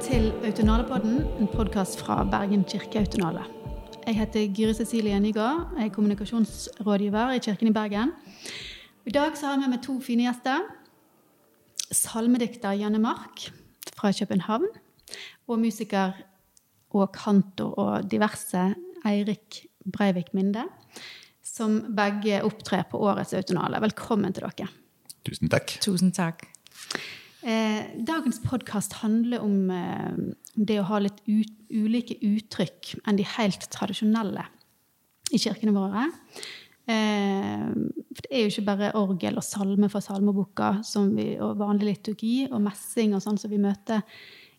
til Autonale-podden, en podkast fra Bergen kirkeautonale. Jeg heter Gyri Cecilie Nygaard, jeg er kommunikasjonsrådgiver i Kirken i Bergen. I dag så har jeg med meg to fine gjester. Salmedikter Janne Mark fra København. Og musiker og kantor og diverse Eirik Breivik Minde. Som begge opptrer på årets Autonale. Velkommen til dere. Tusen takk. Tusen takk. Eh, dagens podkast handler om eh, det å ha litt ut, ulike uttrykk enn de helt tradisjonelle i kirkene våre. Eh, for det er jo ikke bare orgel og salme fra salmeboka som vi, og vanlig liturgi og messing og sånn som vi møter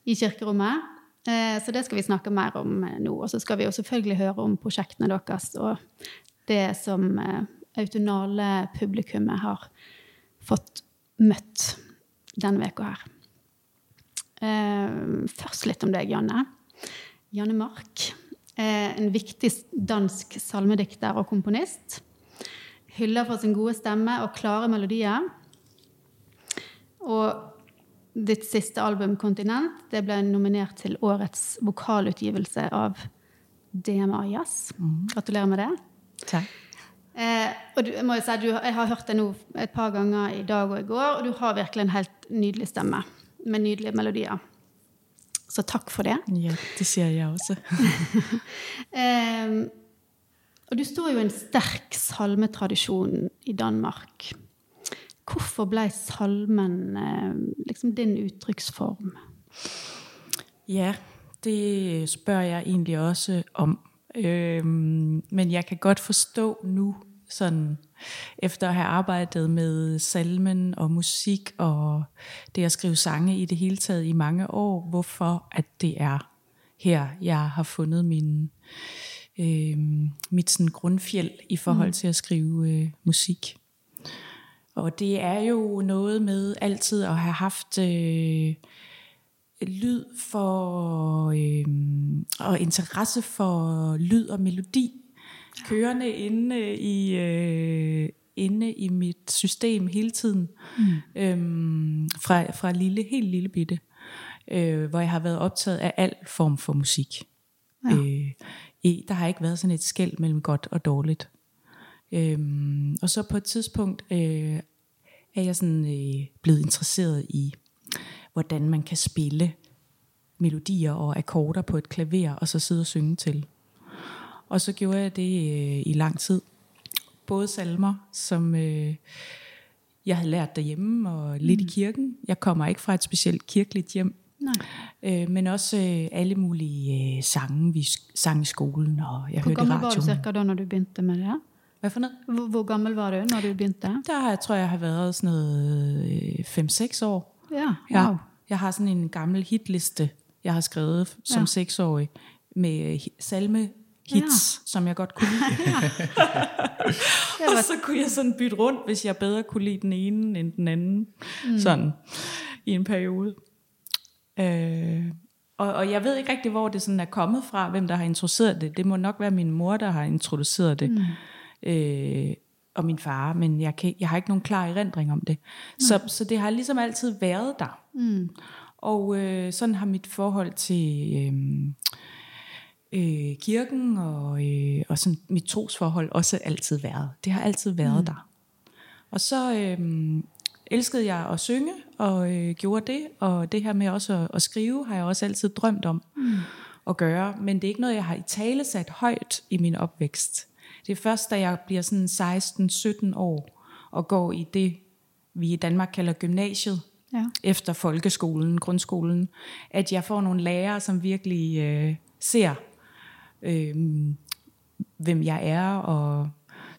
i kirkerommet. Eh, så det skal vi snakke mer om eh, nå. Og så skal vi jo selvfølgelig høre om prosjektene deres og det som eh, autonale publikummet har fått møtt denne veka her. Eh, først litt om deg, Janne. Janne Mark. Eh, en viktig dansk salmedikter og komponist. Hylla for sin gode stemme og klare melodier. Og ditt siste album, 'Kontinent', det ble nominert til årets vokalutgivelse av DMA Jazz. Gratulerer med det. Takk. Eh, og du, jeg må jo si, du, jeg har hørt det nå et par ganger i dag og i går, og du har virkelig en helt nydelig stemme med nydelige melodier. Så takk for det. Ja, det sier jeg også. Eh, og du står jo i en sterk salmetradisjon i Danmark. Hvorfor ble salmen eh, liksom din uttrykksform? Ja, det spør jeg egentlig også om. Øhm, men jeg kan godt forstå nu, sådan, efter at have arbejdet med salmen og musik og det at skrive sange i det hele taget i mange år, hvorfor at det er her, jeg har fundet min, øh, mit sådan grundfjeld i forhold mm. til at skrive øh, musik. Og det er jo noget med altid at have haft øh, lyd for øh, og interesse for lyd og melodi kørende inde i øh, inde i mit system hele tiden mm. øhm, fra fra lille helt lille bitte øh, hvor jeg har været optaget af al form for musik. Ja. Øh, i, der har ikke været sådan et skæld mellem godt og dårligt. Øhm, og så på et tidspunkt øh, er jeg sådan øh, blevet interesseret i hvordan man kan spille melodier og akkorder på et klaver, og så sidde og synge til. Og så gjorde jeg det øh, i lang tid. Både salmer, som øh, jeg havde lært derhjemme, og lidt mm. i kirken. Jeg kommer ikke fra et specielt kirkeligt hjem. Nej. Øh, men også øh, alle mulige øh, sange, vi sang i skolen, og jeg Hvor hørte i gammel var du radioen. cirka da når du begynte med det? Hvad for noget? Hvor, hvor gammel var du når du begynte? Der har jeg, tror jeg, har været sådan noget øh, 5-6 år. Ja, Ja. wow. Jeg har sådan en gammel hitliste, jeg har skrevet som Ja. ja. seksårig, med øh, salme hits, Ja. ja. som jeg godt kunne lide. Og var, så kunne jeg sådan bytte rundt, hvis jeg bedre kunne lide den ene end den anden. Mm. Sådan i en periode. Øh, og, og jeg ved ikke rigtig, hvor det sådan er kommet fra, hvem der har introduceret det. Det må nok være min mor, der har introduceret det. Mm. Øh, og min far, men jeg, kan, jeg har ikke nogen klar erindring om det. Så, så det har ligesom altid været der. mm, Og øh, sådan har mit forhold til øh, øh, kirken og, øh, og sådan mit trosforhold også altid været. Det har altid været mm. der. Og så øh, elskede jeg at synge og øh, gjorde det. Og det her med også at, at skrive har jeg også altid drømt om mm. at gøre. Men det er ikke noget, jeg har i tale sat højt i min opvækst. Det er først, da jeg bliver sådan 16-17 år og går i det, vi i Danmark kalder gymnasiet, ja. efter folkeskolen, grundskolen, at jeg får nogle lærere, som virkelig øh, ser, øh, hvem jeg er, og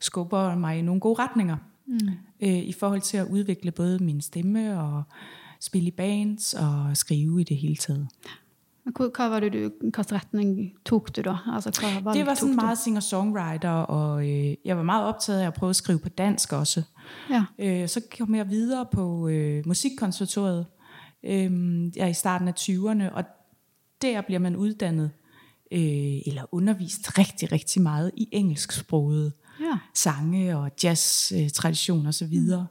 skubber mig i nogle gode retninger. Mm. Øh, I forhold til at udvikle både min stemme, og spille i bands, og skrive i det hele taget. Hva, hva var det du, hvilken retning tok du da? Altså, hva Det var sådan meget singer-songwriter, og øh, jeg var meget optaget af at prøve at skrive på dansk også. Ja. Øh, så kom jeg videre på øh, musikkonservatoriet. Øh, jeg i starten af 20'erne, og der bliver man uddannet øh, eller undervist rigtig, rigtig meget i engelsksproget Ja. sange og jazz, øh, og så videre.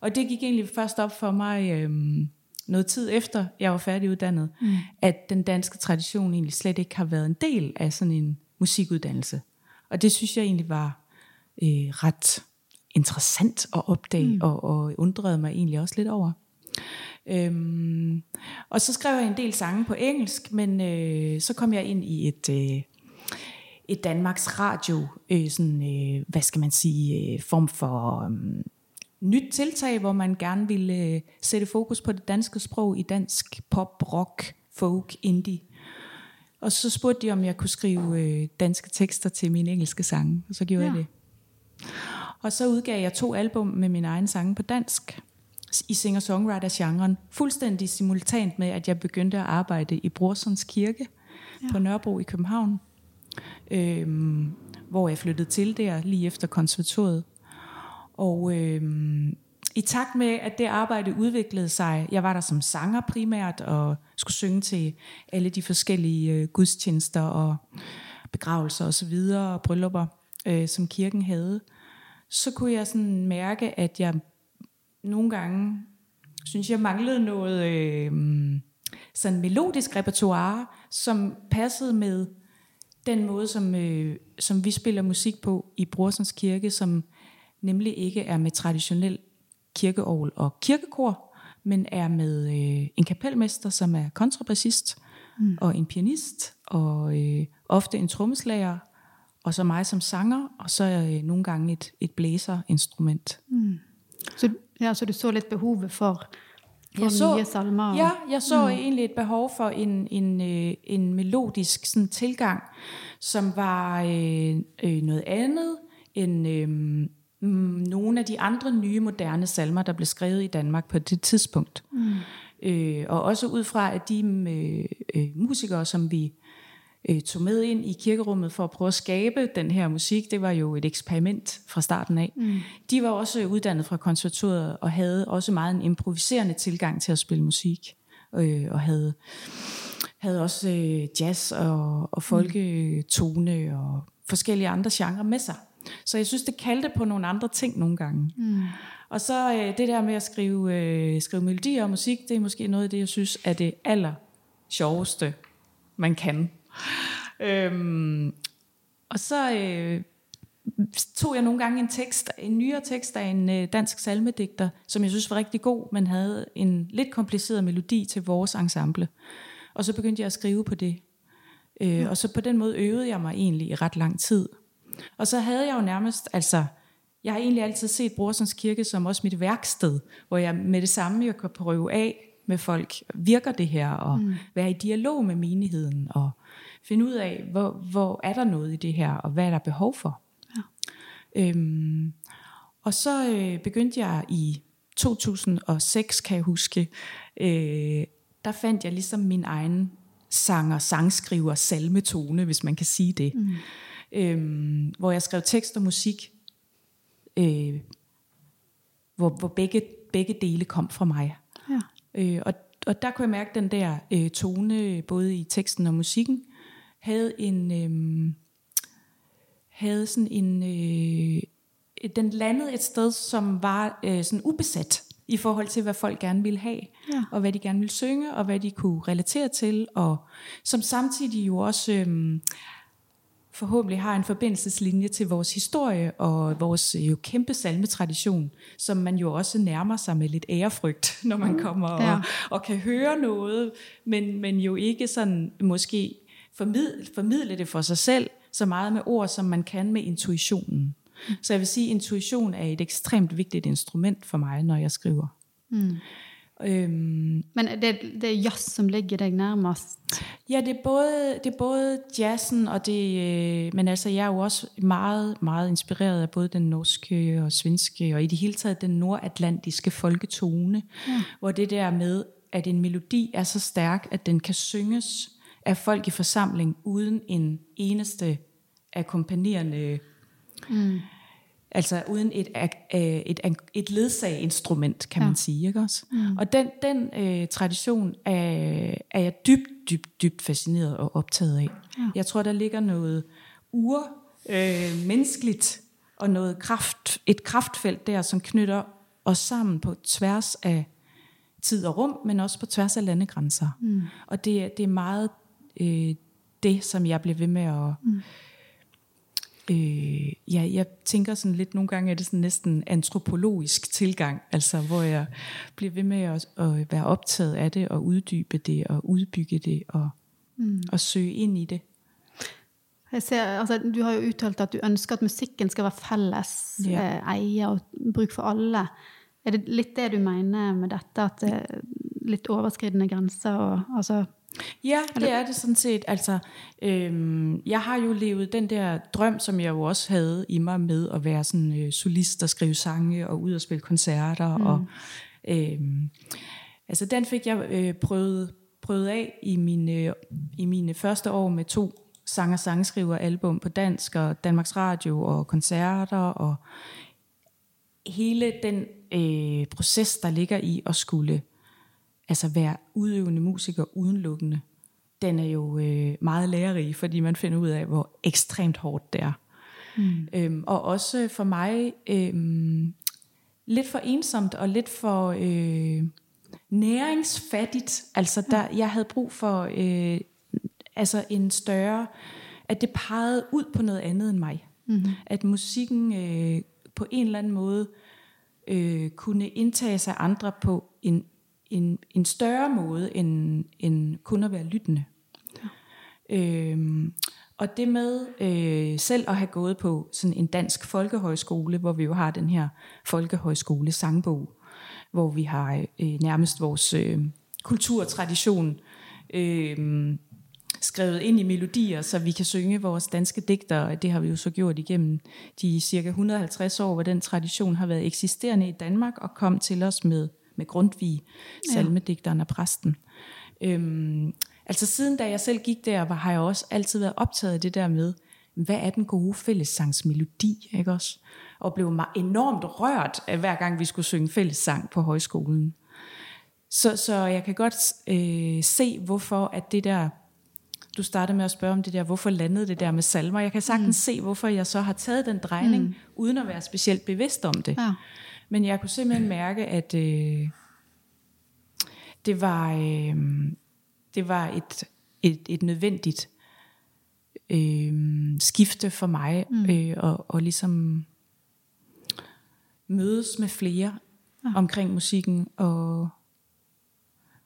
Og det gik egentlig først op for mig, øh, noget tid efter jeg var færdiguddannet, mm. at den danske tradition egentlig slet ikke har været en del af sådan en musikuddannelse. Og det synes jeg egentlig var øh, ret interessant at opdage, mm. og, og undrede mig egentlig også lidt over. Øhm, og så skrev jeg en del sange på engelsk, men øh, så kom jeg ind i et... Øh, et Danmarks Radio, øh, sådan, øh, hvad skal man sige, øh, form for øh, nyt tiltag, hvor man gerne ville øh, sætte fokus på det danske sprog i dansk pop, rock, folk, indie. Og så spurgte de, om jeg kunne skrive øh, danske tekster til mine engelske sange, og så gjorde ja. jeg det. Og så udgav jeg to album med mine egne sange på dansk i singer-songwriter-genren, fuldstændig simultant med, at jeg begyndte at arbejde i Brorsons Kirke ja. på Nørrebro i København, øhm, hvor jeg flyttede til der lige efter konservatoriet. Og øh, i takt med, at det arbejde udviklede sig, jeg var der som sanger primært, og skulle synge til alle de forskellige øh, gudstjenester og begravelser osv., og, og bryllupper, øh, som kirken havde, så kunne jeg sådan mærke, at jeg nogle gange synes, jeg manglede noget øh, sådan melodisk repertoire, som passede med den måde, som, øh, som vi spiller musik på i Brorsens Kirke, som nemlig ikke er med traditionel kirkeovl og kirkekor, men er med øh, en kapelmester, som er kontrabassist, mm. og en pianist, og øh, ofte en trommeslager, og så mig som sanger, og så øh, nogle gange et, et blæserinstrument. Mm. Så, ja, så du så lidt behovet for, for jeg så, nye salmer? Ja, jeg så mm. egentlig et behov for en, en, øh, en melodisk sådan, tilgang, som var øh, øh, noget andet end øh, nogle af de andre nye moderne salmer, der blev skrevet i Danmark på det tidspunkt. Mm. Øh, og også ud fra, at de øh, øh, musikere, som vi øh, tog med ind i kirkerummet for at prøve at skabe den her musik. Det var jo et eksperiment fra starten af. Mm. De var også uddannet fra konservatoriet og havde også meget en improviserende tilgang til at spille musik. Øh, og havde, havde også øh, jazz og, og folketone og forskellige andre genrer med sig. Så jeg synes, det kaldte på nogle andre ting nogle gange. Mm. Og så øh, det der med at skrive, øh, skrive melodier og musik, det er måske noget af det, jeg synes er det aller sjoveste, man kan øhm, og så øh, tog jeg nogle gange en tekst, en nyere tekst af en øh, dansk salmedigter, som jeg synes var rigtig god, men havde en lidt kompliceret melodi til vores ensemble. Og så begyndte jeg at skrive på det. Øh, og så på den måde øvede jeg mig egentlig i ret lang tid. Og så havde jeg jo nærmest, altså, jeg har egentlig altid set Brorsons Kirke som også mit værksted, hvor jeg med det samme jeg kan prøve af med folk, virker det her, og mm. være i dialog med menigheden, og finde ud af, hvor, hvor er der noget i det her, og hvad er der behov for. Ja. Øhm, og så øh, begyndte jeg i 2006, kan jeg huske, øh, der fandt jeg ligesom min egen sanger, sangskriver, salmetone, hvis man kan sige det. Mm. Øhm, hvor jeg skrev tekst og musik, øh, hvor, hvor begge, begge dele kom fra mig. Ja. Øh, og, og der kunne jeg mærke den der øh, tone, både i teksten og musikken, havde en øh, havde sådan en øh, den landede et sted som var øh, sådan ubesat i forhold til hvad folk gerne ville have ja. og hvad de gerne ville synge og hvad de kunne relatere til og som samtidig jo også øh, forhåbentlig har en forbindelseslinje til vores historie og vores øh, jo kæmpe salmetradition, som man jo også nærmer sig med lidt ærefrygt, når man mm. kommer og, ja. og kan høre noget, men, men jo ikke sådan måske formidle, formidle det for sig selv, så meget med ord, som man kan med intuitionen. Mm. Så jeg vil sige, at intuition er et ekstremt vigtigt instrument for mig, når jeg skriver. Mm. Øhm, Men det, det er jazz, som ligger dig nærmest? Ja, det er både, det er både jazzen, og det, øh, men altså jeg er jo også meget, meget inspireret af både den norske og svenske, og i det hele taget den nordatlantiske folketone, ja. hvor det der med, at en melodi er så stærk, at den kan synges af folk i forsamling uden en eneste akkompagnerende, mm. Altså uden et, et, et, et ledsaginstrument, kan ja. man sige. Ikke også? Mm. Og den, den øh, tradition er, er jeg dybt, dybt, dybt fascineret og optaget af. Ja. Jeg tror, der ligger noget ur øh, menneskeligt og noget kraft, et kraftfelt der, som knytter os sammen på tværs af tid og rum, men også på tværs af landegrænser. Mm. Og det, det er meget øh, det, som jeg bliver ved med at... Mm. Øh, ja, jeg tænker sådan lidt, nogle gange er det sådan næsten antropologisk tilgang, altså hvor jeg bliver ved med at, at være optaget af det, og uddybe det, og udbygge det, og, mm. og søge ind i det. Jeg ser, altså, du har jo uttalt at du ønsker at musikken skal være fælles ja. eh, eie og bruk for alle. Er det lidt det, du mener med dette, at det er lidt overskridende grænser? Og, altså, Ja, det er det sådan set. Altså, øhm, jeg har jo levet den der drøm, som jeg jo også havde i mig med at være sådan øh, solist og skrive sange og ud og spille koncerter. Mm. Og, øhm, altså, den fik jeg øh, prøvet, prøvet af i mine, øh, i mine første år med to sanger sangskriver album på dansk og Danmarks Radio og koncerter og hele den øh, proces, der ligger i at skulle altså være udøvende musiker udenlukkende, den er jo øh, meget lærerig, fordi man finder ud af, hvor ekstremt hårdt det er. Mm. Øhm, og også for mig øhm, lidt for ensomt og lidt for øh, næringsfattigt. Altså der, jeg havde brug for øh, altså en større, at det pegede ud på noget andet end mig. Mm-hmm. At musikken øh, på en eller anden måde øh, kunne indtage sig andre på en en, en større måde end, end kun at være lyttende. Ja. Øhm, og det med øh, selv at have gået på sådan en dansk folkehøjskole, hvor vi jo har den her folkehøjskole sangbog, hvor vi har øh, nærmest vores øh, kulturtradition øh, skrevet ind i melodier, så vi kan synge vores danske digter. Det har vi jo så gjort igennem de cirka 150 år, hvor den tradition har været eksisterende i Danmark og kom til os med med Grundtvig, salmedigteren og præsten. Øhm, altså siden da jeg selv gik der, var, har jeg også altid været optaget af det der med, hvad er den gode fællessangsmelodi, ikke også? Og blev mig enormt rørt af hver gang vi skulle synge fællessang på højskolen. Så, så jeg kan godt øh, se, hvorfor at det der, du startede med at spørge om det der, hvorfor landede det der med salmer. Jeg kan sagtens mm. se, hvorfor jeg så har taget den drejning, mm. uden at være specielt bevidst om det. Ja. Men jeg kunne simpelthen mærke, at øh, det var, øh, det var et, et, et nødvendigt øh, skifte for mig, mm. øh, og, og ligesom mødes med flere ja. omkring musikken og,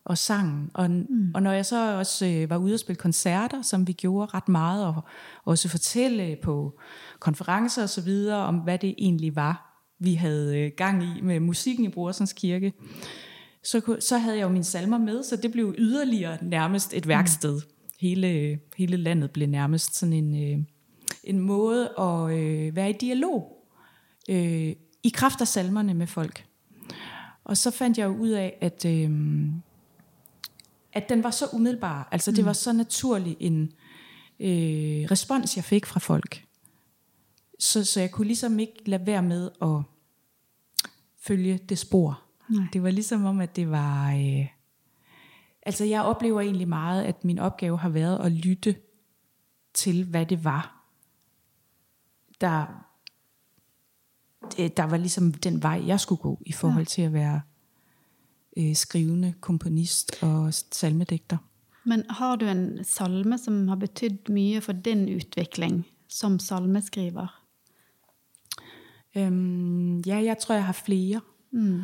og sangen. Og, mm. og når jeg så også øh, var ude og spille koncerter, som vi gjorde ret meget, og også fortælle på konferencer og så videre om, hvad det egentlig var, vi havde øh, gang i med musikken i Brorsons Kirke, så, så havde jeg jo mine salmer med, så det blev yderligere nærmest et værksted. Mm. Hele, hele landet blev nærmest sådan en, øh, en måde at øh, være i dialog øh, i kraft af salmerne med folk. Og så fandt jeg jo ud af, at, øh, at den var så umiddelbar, altså det mm. var så naturlig en øh, respons, jeg fik fra folk. Så, så jeg kunne ligesom ikke lade være med at følge det spor. Nej. Det var ligesom om, at det var... Øh, altså jeg oplever egentlig meget, at min opgave har været at lytte til, hvad det var, der, der var ligesom den vej, jeg skulle gå i forhold ja. til at være øh, skrivende komponist og salmedigter. Men har du en salme, som har betydet mye for din udvikling som salmeskriver? Øhm, ja, jeg tror, jeg har flere. Mm.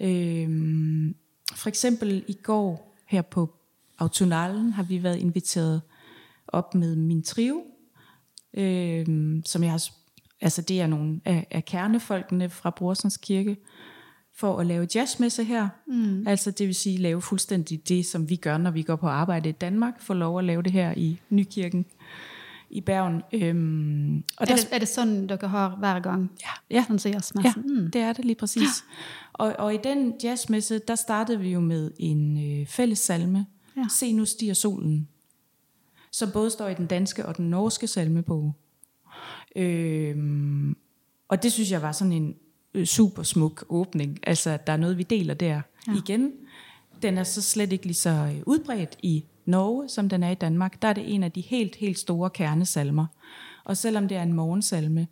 Øhm, for eksempel i går her på Autonalen har vi været inviteret op med min trio, øhm, som jeg har, altså det er nogle af, af kernefolkene fra Brorsons Kirke, for at lave jazzmesse her. Mm. Altså det vil sige lave fuldstændig det, som vi gør, når vi går på arbejde i Danmark, få lov at lave det her i Nykirken i Bergen. Øhm, og er, der, det, er det sådan, dere har hver gang? Ja, ja. Sådan så ja mm. det er det lige præcis. Ja. Og, og i den jazzmesse, der startede vi jo med en øh, fælles salme. Ja. Se nu stiger solen. Som både står i den danske og den norske salmebog. Øhm, og det synes jeg var sådan en øh, super smuk åbning. Altså, der er noget, vi deler der ja. igen. Den er så slet ikke lige så øh, udbredt i Norge, som den er i Danmark, der er det en af de helt, helt store kernesalmer. Og selvom det er en morgensalme,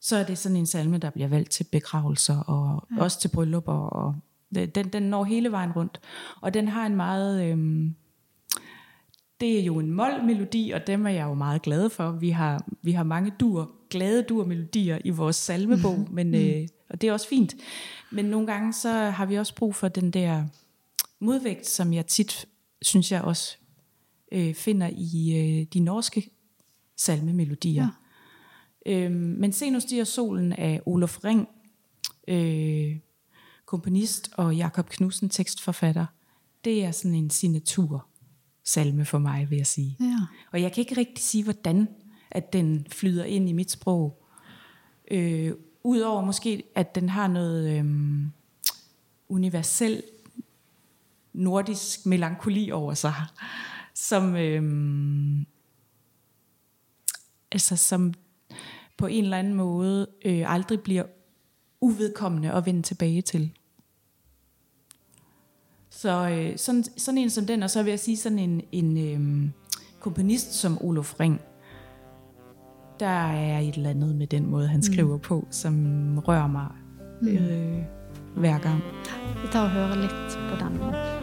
så er det sådan en salme, der bliver valgt til begravelser, og ja. også til bryllupper, og Den, den når hele vejen rundt. Og den har en meget... Øhm, det er jo en mål-melodi, og dem er jeg jo meget glad for. Vi har, vi har mange dur, glade dur-melodier i vores salmebog, mm. men, øh, og det er også fint. Men nogle gange så har vi også brug for den der modvægt, som jeg tit synes jeg også øh, finder i øh, de norske salmemelodier. Ja. Øhm, men Se nu stiger solen af Olof Ring, øh, komponist og Jakob Knudsen tekstforfatter. Det er sådan en signatur salme for mig, vil jeg sige. Ja. Og jeg kan ikke rigtig sige, hvordan at den flyder ind i mit sprog. Øh, Udover måske, at den har noget øh, universel nordisk melankoli over sig, som, øh, altså, som på en eller anden måde øh, aldrig bliver uvedkommende at vende tilbage til. Så øh, sådan, sådan en som den, og så vil jeg sige sådan en, en øh, komponist som Olof Ring, der er et eller andet med den måde, han skriver mm. på, som rører mig øh, hver gang. Vi tager og hører lidt på den. Ja.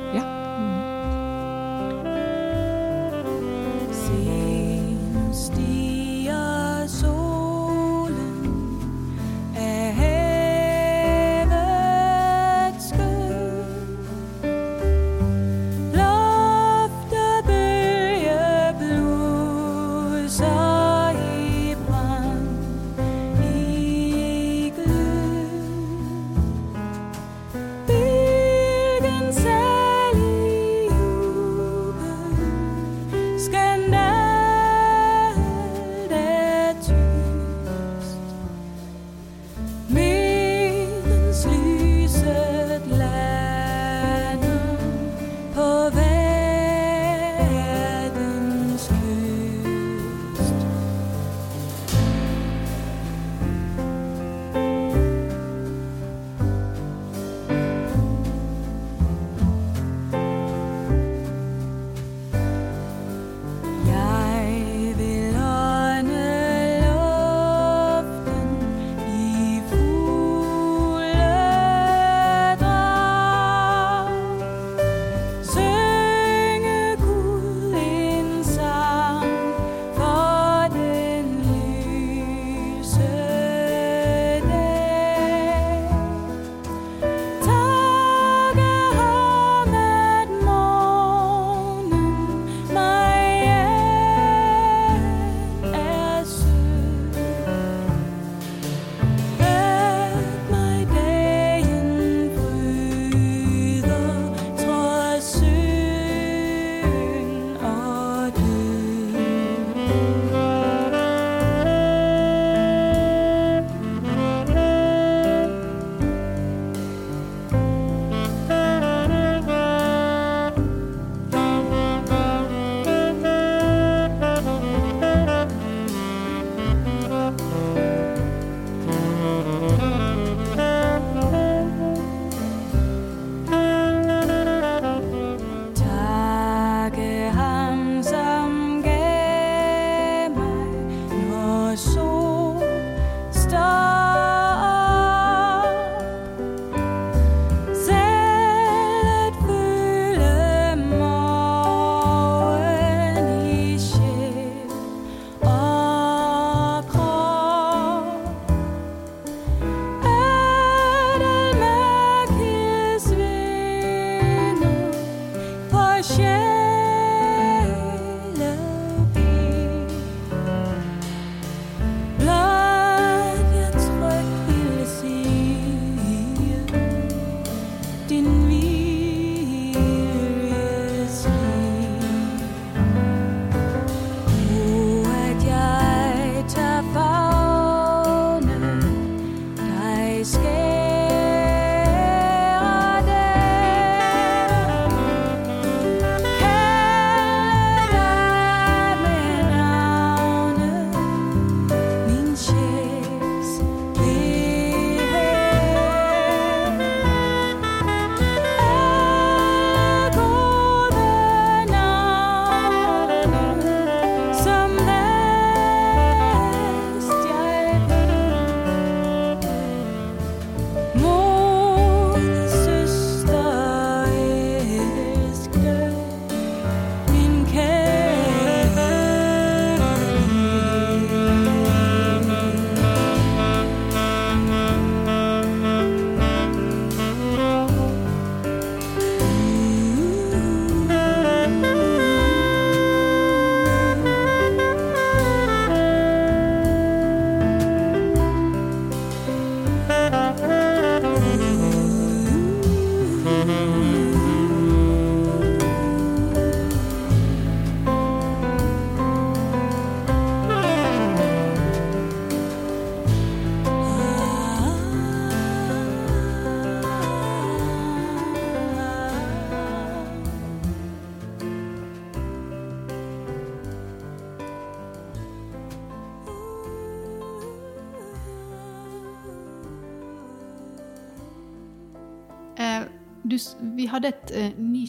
escape.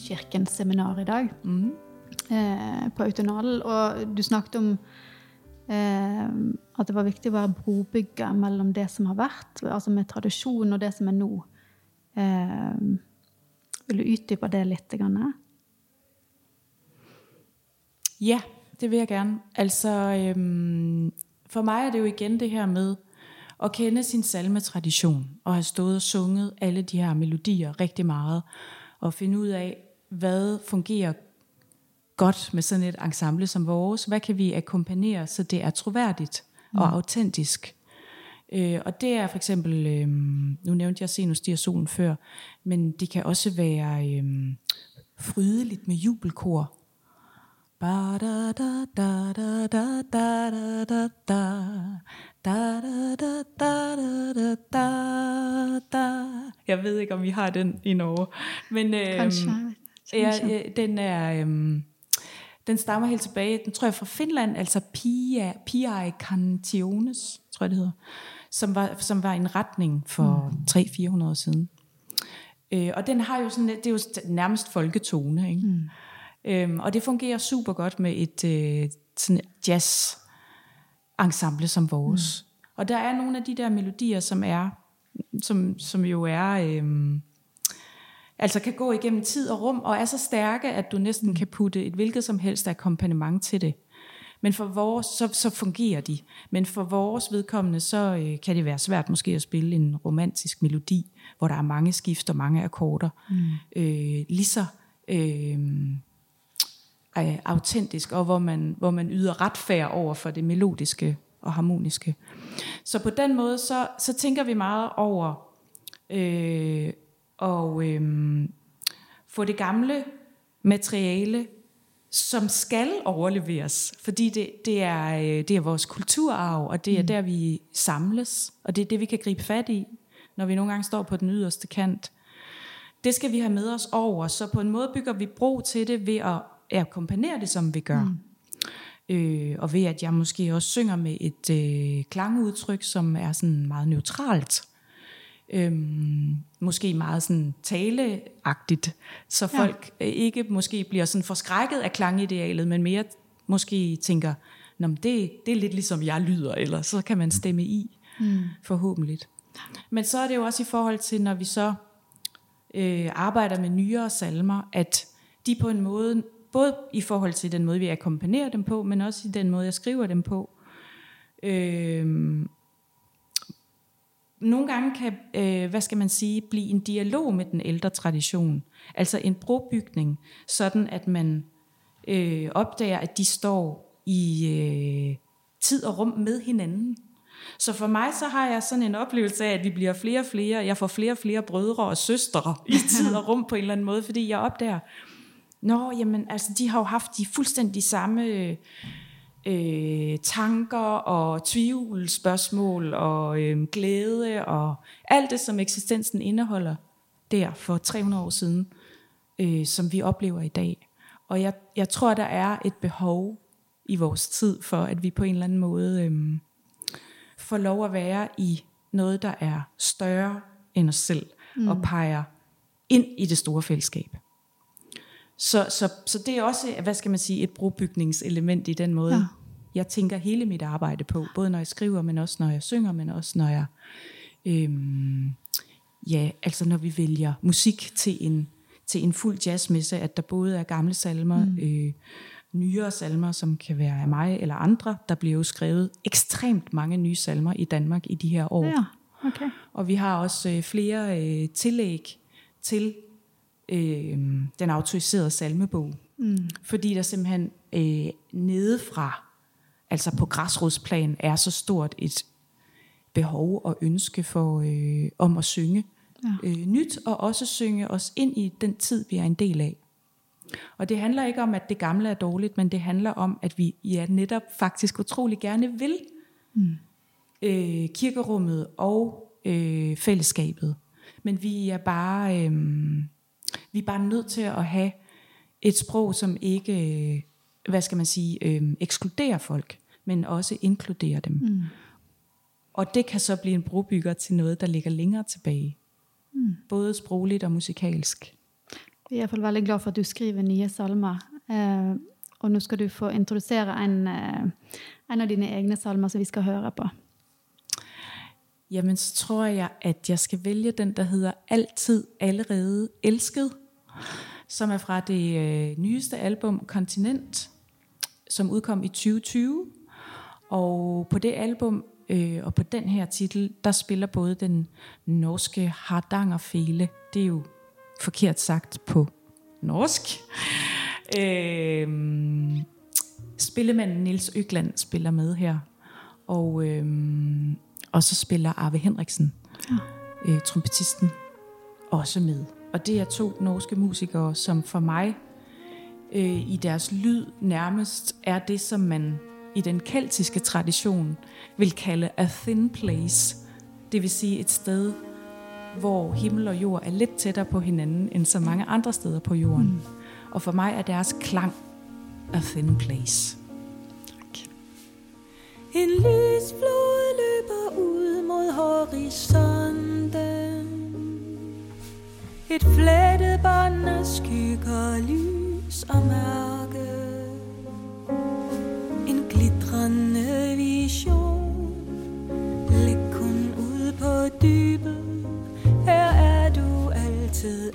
Uh, Nykirken-seminar i dag Mm. eh, på Autonal, og du snakket om eh, at det var viktig å være brobygger mellom det som har vært, altså med tradisjon, og det som er nå. Eh, vil du utdype det litt? Grann? Ja, det vil jeg gerne. Altså, øhm, for mig er det jo igen det her med at kende sin salmetradition, og have stået og sunget alle de her melodier rigtig meget, og finde ud af, hvad fungerer godt med sådan et ensemble som vores. Hvad kan vi akkompagnere, så det er troværdigt og autentisk? Øh, og det er for eksempel, øh, nu nævnte jeg Senus stiger solen før, men det kan også være øh, frydeligt med jubelkor. Ba da da da da da da da da da da da da da da da da Jeg ved ikke, om vi har den i Norge. Men, øh. Ja, ja, den er... Øhm, den stammer helt tilbage, den tror jeg fra Finland, altså Pia, Pia Cantiones, tror jeg det hedder, som var, som var en retning for mm. 300-400 år siden. Øh, og den har jo sådan, det er jo nærmest folketone, ikke? Mm. Øhm, og det fungerer super godt med et øh, sådan jazz ensemble som vores. Mm. Og der er nogle af de der melodier, som er, som, som jo er, øhm, altså kan gå igennem tid og rum, og er så stærke, at du næsten kan putte et hvilket som helst akkompagnement til det. Men for vores, så, så fungerer de. Men for vores vedkommende, så øh, kan det være svært måske at spille en romantisk melodi, hvor der er mange skift og mange akkorder. Mm. Øh, lige så øh, øh, autentisk, og hvor man, hvor man yder retfærd over for det melodiske og harmoniske. Så på den måde, så, så tænker vi meget over øh, og øh, få det gamle materiale, som skal overleveres, fordi det, det, er, øh, det er vores kulturarv, og det er mm. der, vi samles, og det er det, vi kan gribe fat i, når vi nogle gange står på den yderste kant. Det skal vi have med os over, så på en måde bygger vi bro til det ved at akkompagnere det, som vi gør. Mm. Øh, og ved at jeg måske også synger med et øh, klangudtryk, som er sådan meget neutralt. Øhm, måske meget sådan taleagtigt, så folk ja. ikke måske bliver sådan forskrækket af klangidealet, men mere måske tænker, Nå, det, det er lidt ligesom jeg lyder, eller så kan man stemme i, mm. forhåbentlig. Men så er det jo også i forhold til, når vi så øh, arbejder med nyere salmer, at de på en måde, både i forhold til den måde, vi akkompagnerer dem på, men også i den måde, jeg skriver dem på, øh, nogle gange kan, øh, hvad skal man sige, blive en dialog med den ældre tradition. Altså en brobygning, sådan at man øh, opdager, at de står i øh, tid og rum med hinanden. Så for mig så har jeg sådan en oplevelse af, at vi bliver flere og flere. Jeg får flere og flere brødre og søstre i tid og rum på en eller anden måde, fordi jeg opdager, Nå, jamen, altså, de har jo haft de fuldstændig samme øh, tanker og tvivlsspørgsmål og øh, glæde og alt det, som eksistensen indeholder der for 300 år siden, øh, som vi oplever i dag. Og jeg, jeg tror, der er et behov i vores tid for, at vi på en eller anden måde øh, får lov at være i noget, der er større end os selv, mm. og peger ind i det store fællesskab. Så, så, så det er også, hvad skal man sige, et brobygningselement i den måde, Ja. jeg tænker hele mit arbejde på. Både når jeg skriver, men også når jeg synger, men også når jeg, øhm, ja, altså når vi vælger musik til en, til en fuld jazzmesse, at der både er gamle salmer, mm. øh, nyere salmer, som kan være af mig eller andre. Der bliver jo skrevet ekstremt mange nye salmer i Danmark i de her år. Ja, okay. Og vi har også øh, flere øh, tillæg til øh, den autoriserede salmebog. Mm. Fordi der simpelthen øh, nedefra, altså på græsrodsplan, er så stort et behov og ønske for øh, om at synge Ja. øh, nyt, og også synge os ind i den tid, vi er en del af. Og det handler ikke om, at det gamle er dårligt, men det handler om, at vi ja, netop faktisk utrolig gerne vil mm. øh, kirkerummet og øh, fællesskabet. Men vi er bare øh, vi er bare nødt til at have et sprog, som ikke, øh, hvad skal man sige, øh, ekskluderer folk, men også inkluderer dem. Mm. Og det kan så blive en brobygger til noget, der ligger længere tilbage. Mm. Både sprogligt og musikalsk. Vi er i hvert fald veldig glad for, at du skriver nye salmer. Eh, og nu skal du få introducere en, eh, en af dine egne salmer, som vi skal høre på. Jamen, så tror jeg, at jeg skal vælge den, der hedder Altid Allerede Elsket, som er fra det øh, nyeste album Kontinent, som udkom i 2020. Og på det album øh, og på den her titel, der spiller både den norske Hardangerfele, det er jo forkert sagt på norsk, øh, spillemanden Nils Øgland spiller med her. Og, øh, og så spiller Arve Henriksen, ja. øh, trompetisten, også med. Og det er to norske musikere, som for mig øh, i deres lyd nærmest er det, som man i den keltiske tradition vil kalde a thin place. Det vil sige et sted, hvor himmel og jord er lidt tættere på hinanden end så mange andre steder på jorden. Mm. Og for mig er deres klang a thin place. Tak. En ud mod horisonten. Et flettet bånd af skygger, lys og mørke. En glitrende vision. Læg kun ud på dybet. Her er du altid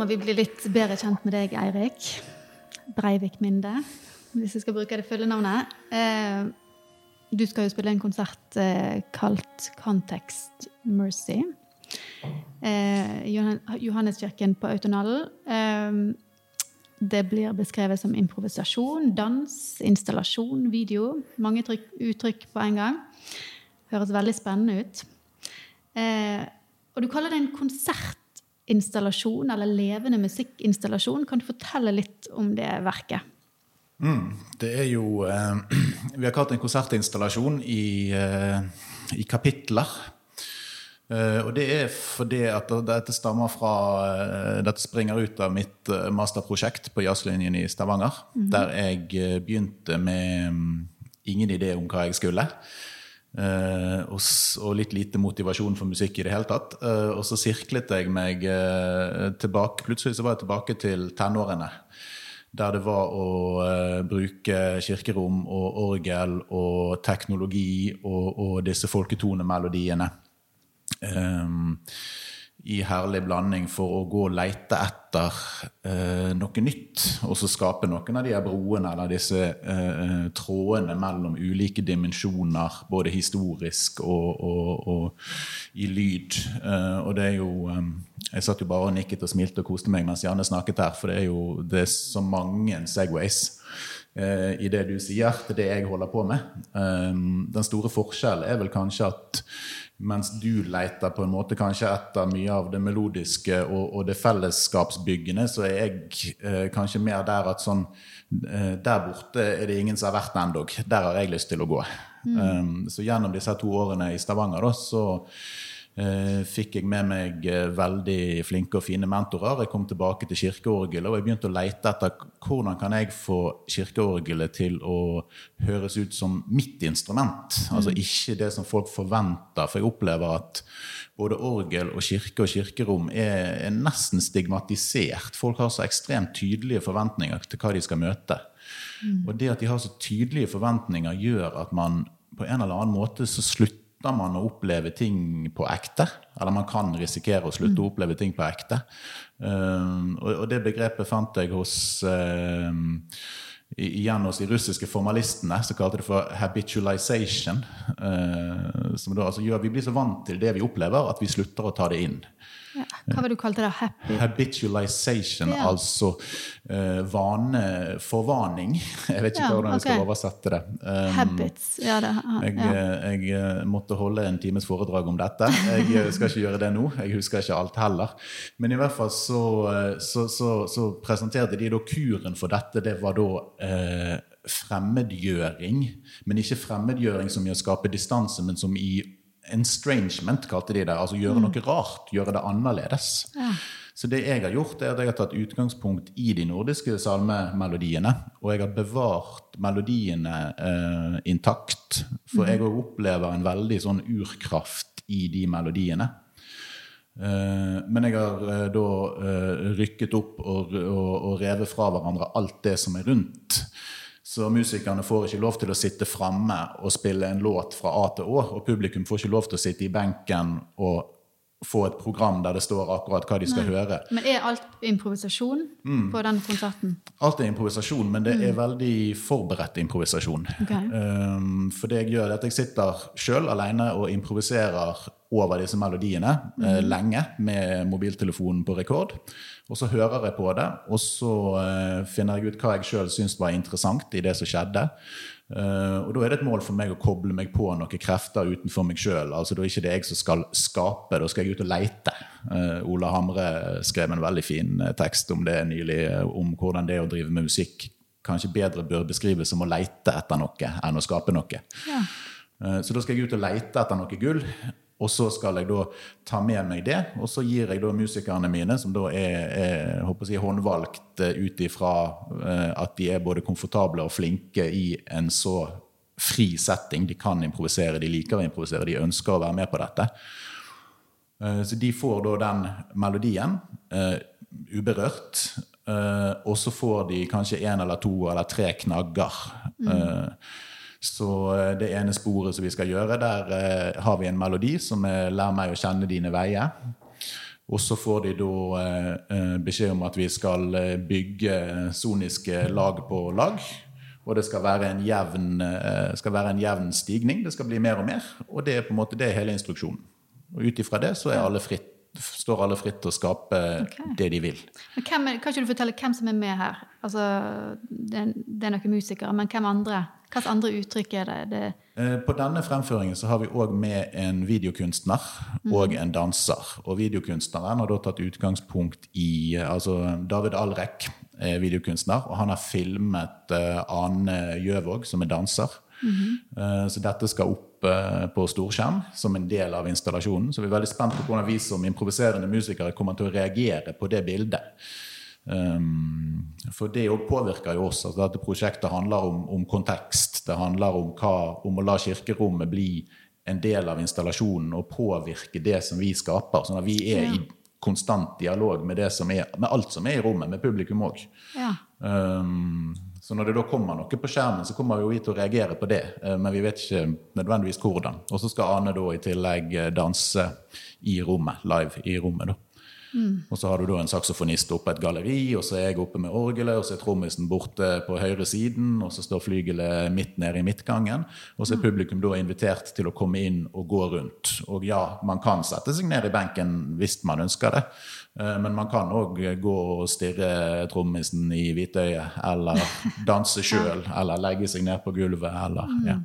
må vi bli litt bedre kjent med deg, Eirik. Breivik Minde, hvis jeg skal bruke det fulle navnet. Eh, du skal jo spille en konsert eh, kalt Context Mercy. Eh, Johan- Johanneskirken på Autonallen. Eh, det blir beskrevet som improvisasjon, dans, installasjon, video. Mange trykk, uttrykk på en gang. Høres veldig spennende ut. Eh, og du kaller det en konsertinstallasjon, eller levende musikkinstallasjon. Kan du fortelle litt om det verket? Det er jo eh, Vi har kalt det en konsertinstallasjon i, eh, i kapitler. Eh, og det er fordi at dette stammer fra eh, Dette springer ut av mitt eh, masterprosjekt på jazzlinjen i Stavanger. Der jeg eh, begynte med mm, ingen idé om hva jeg skulle. Eh, og, og litt lite motivasjon for musikk i det hele tatt. Eh, og så sirklet jeg meg eh, tilbake Plutselig så var jeg tilbake til tenårene. Der det var å eh, bruke kirkerom og orgel og teknologi og, og disse folketonemelodiene um, ehm, i herlig blanding for å gå og lete etter eh, noe nytt. Og så skape noen av de her broene eller disse eh, trådene mellom ulike dimensjoner, både historisk og, og, og i lyd. Eh, og det er jo eh, Jeg satt jo bare og nikket og smilte og koste meg mens Janne snakket her, for det er jo det er så mange Segways eh, i det du sier, til det jeg holder på med. Um, den store forskjellen er vel kanskje at mens du leter på en måte kanskje etter mye av det melodiske og, og det fellesskapsbyggende, så er jeg eh, kanskje mer der at sånn eh, Der borte er det ingen som har vært ennå. Der har jeg lyst til å gå. Um, så gjennom disse to årene i Stavanger da, så fikk jeg med meg eh, veldig flinke og fine mentorer. Jeg kom tilbake til kirkeorgelet, og jeg begynte å lete etter hvordan kan jeg få kirkeorgelet til å høres ut som mitt instrument. Altså ikke det som folk forventer. For jeg opplever at både orgel og kirke og kirkerom er, er nesten stigmatisert. Folk har så ekstremt tydelige forventninger til hva de skal møte. Og det at de har så tydelige forventninger, gjør at man på en eller annen måte så slutter man å oppleve ting på ekte. Eller man kan risikere å slutte å oppleve ting på ekte. Um, og, og det begrepet fant jeg hos um, i- igjen hos de russiske formalistene, som kalte det for habitualization. Uh, som da altså gjør Vi blir så vant til det vi opplever, at vi slutter å ta det inn. Ja. Hva var det du kalte det? Happy? Habitualization, Ja. altså uh, vaneforvaning. Jeg vet ikke Ja, hvordan jeg skal ok. oversette det. Um, Habits. Ja, det, jeg, ja. jeg eh, måtte holde en times foredrag om dette. Jeg eh, skal ikke gjøre det nå. Jeg husker ikke alt heller. Men i hvert fall så, eh, så, så, så presenterte de da kuren for dette. Det var da eh, fremmedgjøring. Men ikke fremmedgjøring som i å skape distanse, men som i estrangement, kalte de det. Altså gjøre noe rart. Gjøre det annerledes. Så det jeg har gjort, er at jeg har tatt utgangspunkt i de nordiske salmemelodiene. Og jeg har bevart melodiene eh, intakt. For jeg også opplever en veldig sånn urkraft i de melodiene. Eh, men jeg har eh, da eh, rykket opp og, og, og revet fra hverandre alt det som er rundt. Så musikerne får ikke lov til å sitte framme og spille en låt fra A til Å, og publikum får ikke lov til å sitte i benken og få et program der det står akkurat hva de skal høre. Men er alt improvisasjon Mm. på den konserten? Alt er improvisasjon, men det er veldig forberedt improvisasjon. Ok. Um, for det jeg gjør, er at jeg sitter sjøl alene og improviserer over disse melodiene eh, lenge med mobiltelefonen på rekord. Og så hører jeg på det, og så eh, finner jeg ut hva jeg sjøl syns var interessant i det som skjedde. Eh, og da er det et mål for meg å koble meg på noen krefter utenfor meg sjøl. Altså, da er ikke det jeg som skal skape, da skal jeg ut og leite. Eh, Ola Hamre skrev en veldig fin tekst om det nylig, om hvordan det å drive med musikk kanskje bedre bør beskrives som å leite etter noe enn å skape noe. Ja. Så da skal jeg ut og leite etter noe gull, og så skal jeg da ta med meg det. Og så gir jeg da musikerne mine, som da er, er håper jeg, håndvalgt eh, ut ifra eh, at de er både komfortable og flinke i en så fri setting. De kan improvisere, de liker å improvisere, de ønsker å være med på dette. Eh, Så de får da den melodien uberørt. Og så får de kanskje én eller to eller tre knagger. Eh, så eh, det ene sporet som vi skal gjøre, der eh, har vi en melodi som er 'Lær meg å kjenne dine veier'. Og så får de da eh, eh, beskjed om at vi skal eh, bygge soniske lag på lag. Og det skal være, en jevn, eh, skal være en jevn stigning. Det skal bli mer og mer. Og det er på en måte det hele instruksjonen. Og ut ifra det så er alle fritt, står alle fritt til å skape Ok. det de vil. Men hvem kan ikke du fortelle hvem som er med her? Altså, det, er- det er noen musikere, men hvem andre? Hvilke andre uttrykk er det? det Eh, På denne fremføringen så har vi òg med en videokunstner og en danser. Og videokunstneren har da tatt utgangspunkt i eh, altså David Alrek er videokunstner, og han har filmet eh, Ane Gjøvåg, som er danser. Eh, Så dette skal opp eh, på storskjerm som en del av installasjonen. Så vi er veldig spent på hvordan vi som improviserende musikere kommer til å reagere på det bildet. Um, for det påvirker jo oss. Altså dette prosjektet handler om, om kontekst. Det handler om, hva, om å la kirkerommet bli en del av installasjonen og påvirke det som vi skaper. Sånn at vi er i konstant dialog med, det som er, med alt som er i rommet, med publikum òg. ja. Um, så når det da kommer noe på skjermen, så kommer jo vi til å reagere på det. eh, Men vi vet ikke nødvendigvis hvordan. Og så skal Ane da i tillegg eh, danse i rommet, live i rommet. da. Og så har du da en saksofonist oppe et galleri, og så er jeg oppe med orgelet, og så er trommisen borte på høyre siden, og så står flygelet midt nede i midtgangen. Og så er publikum da invitert til å komme inn og gå rundt. Og ja, man kan sette seg ned i benken hvis man ønsker det, eh, men man kan òg gå og stirre trommisen i hvitøyet, eller danse sjøl, eller legge seg ned på gulvet, eller ja.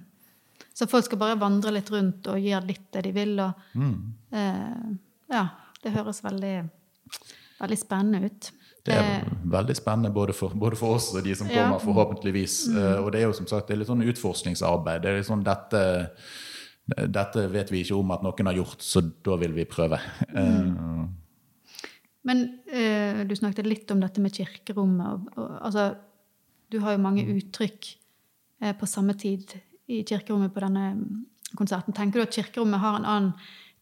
Så folk skal bare vandre litt rundt og gjøre litt det de vil. Og, Mm. eh, ja, det høres veldig, veldig spennende ut. Det er veldig spennende både for, både for oss og de som Ja. kommer, forhåpentligvis. Eh, Og det er jo som sagt det litt sånn utforskningsarbeid. Det er litt sånn dette, dette vet vi ikke om at noen har gjort, så da vil vi prøve. Eh, Men eh, du snakket litt om dette med kirkerommet. Og, og, altså, du har jo mange uttrykk eh, på samme tid i kirkerommet på denne mm, konserten. Tenker du at kirkerommet har en annen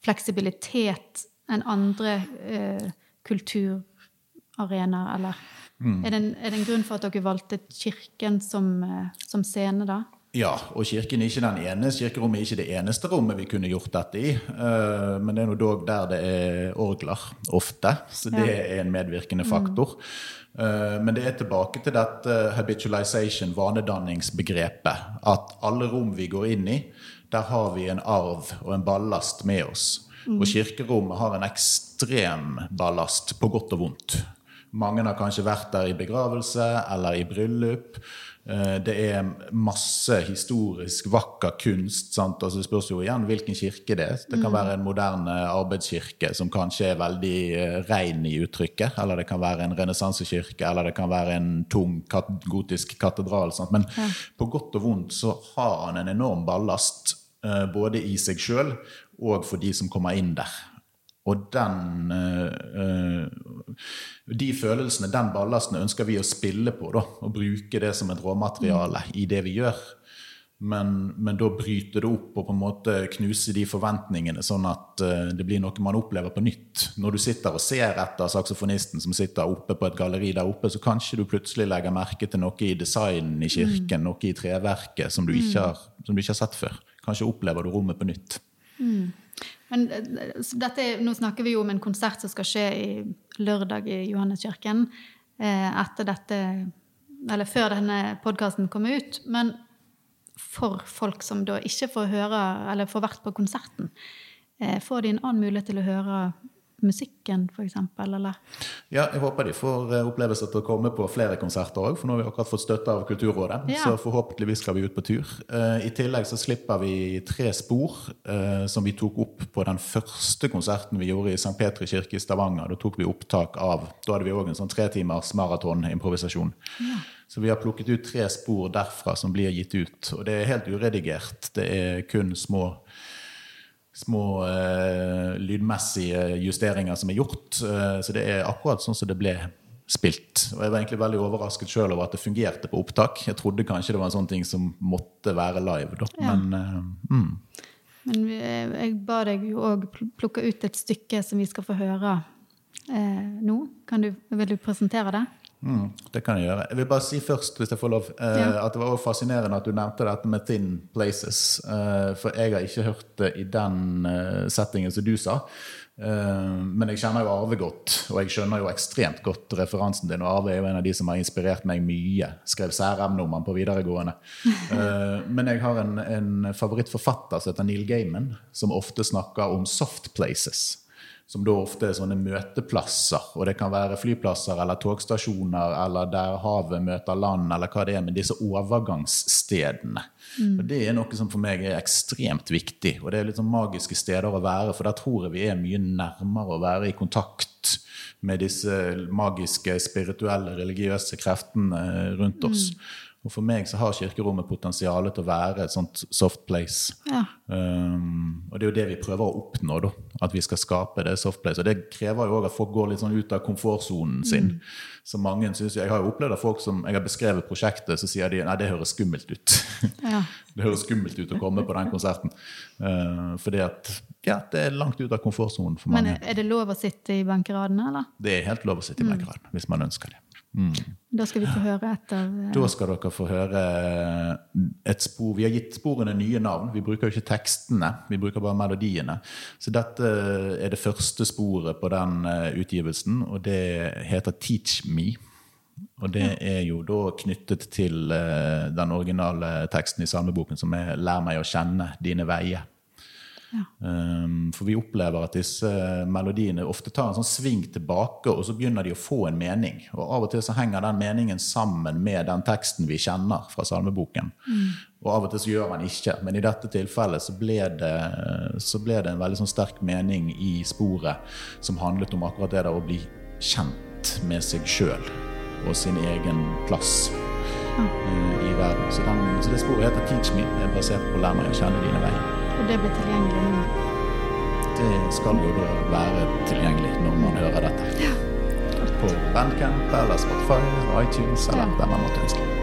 fleksibilitet enn andre eh, kulturarenaer, eller? Er, det en, er det en grunn for at dere valgte kirken som, eh, som scene, da? Ja, og kirken er ikke den ene. Kirkerommet er ikke det eneste rommet vi kunne gjort dette i. Eh, Men det er nå dog der det er orgler ofte, så det er en medvirkende faktor. Eh, Men det er tilbake til dette habitualization, vanedanningsbegrepet. At alle rom vi går inn i, der har vi en arv og en ballast med oss. Og kirkerommet har en ekstrem ballast, på godt og vondt. Mange har kanskje vært der i begravelse eller i bryllup. Eh, Det er masse historisk vakker kunst. Sant? Altså det spørs jo igjen hvilken kirke det er. Det kan være en moderne arbeidskirke som kanskje er veldig eh, ren i uttrykket. Eller det kan være en renessansekirke, eller det kan være en tung gotisk katedral. Sant? Men på godt og vondt så har han en enorm ballast, eh, både i seg sjøl og for de som kommer inn der. Og den eh, eh, De følelsene, den ballasten, ønsker vi å spille på. Da, og bruke det som et råmateriale i det vi gjør. Men, men da bryte det opp og på en måte knuse de forventningene, sånn at eh, det blir noe man opplever på nytt. Når du sitter og ser etter saksofonisten som sitter oppe på et galleri der oppe, så kanskje du plutselig legger merke til noe i designen i kirken, noe i treverket som du, ikke har, som du ikke har sett før. Kanskje opplever du rommet på nytt. Mm. Men eh, dette, nå snakker vi jo om en konsert som skal skje i lørdag i Johanneskirken. Eh, etter dette Eller før denne podkasten kommer ut. Men for folk som da ikke får høre eller får vært på konserten, eh, får de en annen mulighet til å høre musikken, f.eks.? Ja, jeg håper de får eh, opplevelse til å komme på flere konserter òg, for nå har vi akkurat fått støtte av Kulturrådet. Ja. Så forhåpentligvis skal vi ut på tur. Eh, I tillegg så slipper vi tre spor eh, som vi tok opp på den første konserten vi gjorde i St. Petri kirke i Stavanger. Da tok vi opptak av Da hadde vi òg en sånn tretimers maratonimprovisasjon. Så vi har plukket ut tre spor derfra som blir gitt ut. Og det er helt uredigert. Det er kun små små eh, lydmessige justeringer som er gjort. Eh, så det er akkurat sånn som det ble spilt. Og jeg var egentlig veldig overrasket sjøl over at det fungerte på opptak. Jeg trodde kanskje det var en sånn ting som måtte være live, da. Ja. Men eh, mm. Men vi- jeg ba deg jo òg plukke ut et stykke som vi skal få høre eh, nå. Kan du, vil du presentere det? Mm, det kan jeg gjøre. Jeg vil bare si først, hvis jeg får lov, eh, Ja. at det var fascinerende at du nevnte dette med thin places. Eh, for jeg har ikke hørt det i den eh, settingen som du sa. Eh, men jeg kjenner jo Arve godt, og jeg skjønner jo ekstremt godt referansen din. Og Arve er jo en av de som har inspirert meg mye. Skrev særemne om han på videregående. Eh, men jeg har en, en favorittforfatter som heter Neil Gaiman, som ofte snakker om soft places som da ofte er sånne møteplasser. Og det kan være flyplasser eller togstasjoner eller der havet møter land, eller hva det er, men disse overgangsstedene. Og Det er noe som for meg er ekstremt viktig, og det er litt sånn magiske steder å være, for der tror jeg vi er mye nærmere å være i kontakt med disse magiske, spirituelle, religiøse kreftene rundt oss. Og for meg så har kirkerommet potensial til å være et sånt soft place. Ja. Um, og det er jo det vi prøver å oppnå, da. At vi skal skape det soft place. Og det krever jo òg at folk går litt sånn ut av komfortsonen sin. Så mange synes, Jeg har jo opplevd at folk som jeg har beskrevet prosjektet, så sier de nei, det høres skummelt ut. Ja. det høres skummelt ut å komme på den konserten. Uh, fordi at ja, det er langt ut av komfortsonen for Men mange. er det lov å sitte i benkeradene, eller? Det er helt lov å sitte i benkeradene hvis man ønsker det. Da skal vi få høre et av eh, Da skal dere få høre et spor. Vi har gitt sporene nye navn. Vi bruker jo ikke tekstene, vi bruker bare melodiene. Så dette er det første sporet på den eh, utgivelsen, og det heter Teach Me. Og det er jo da knyttet til eh, den originale teksten i salmeboken som er Lær meg å kjenne dine veier. Um, for vi opplever at disse melodiene ofte tar en sånn sving tilbake, og så begynner de å få en mening. Og av og til så henger den meningen sammen med den teksten vi kjenner fra salmeboken. Og av og til så gjør den ikke, men i dette tilfellet så ble det, så ble det en veldig sånn sterk mening i sporet som handlet om akkurat det der å bli kjent med seg sjøl og sin egen plass eh, i verden. Så, den, så det sporet heter Teach Me. Er basert på Lær meg å kjenne dine veier. Og det blir tilgjengelig nå. Det skal jo da være tilgjengelig når man hører dette. På Bandcamp eller Spotify iTunes eller Ja. der man måtte ønske.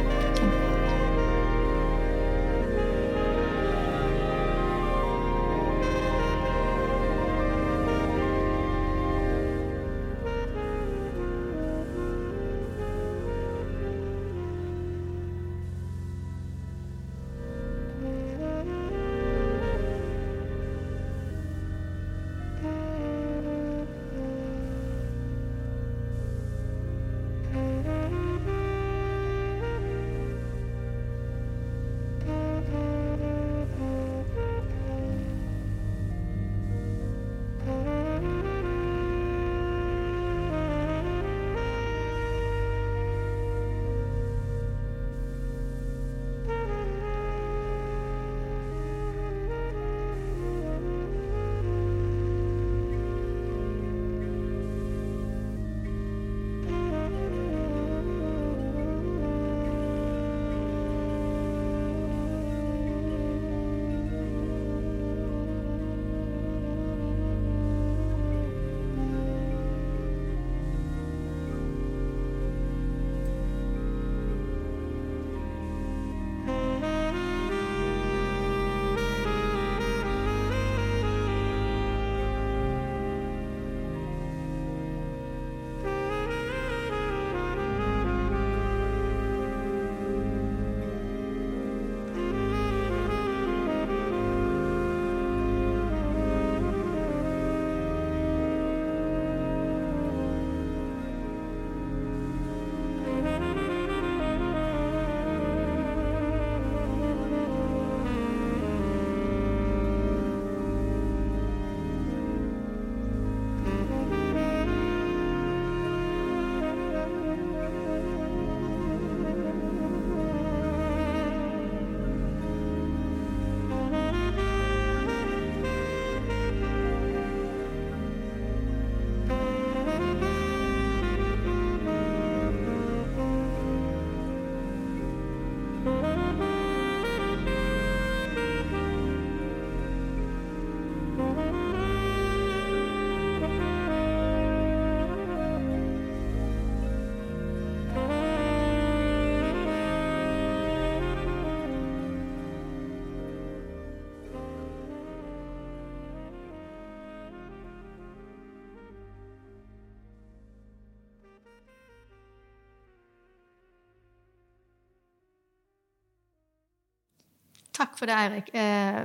Takk for det, Eirik. Eh,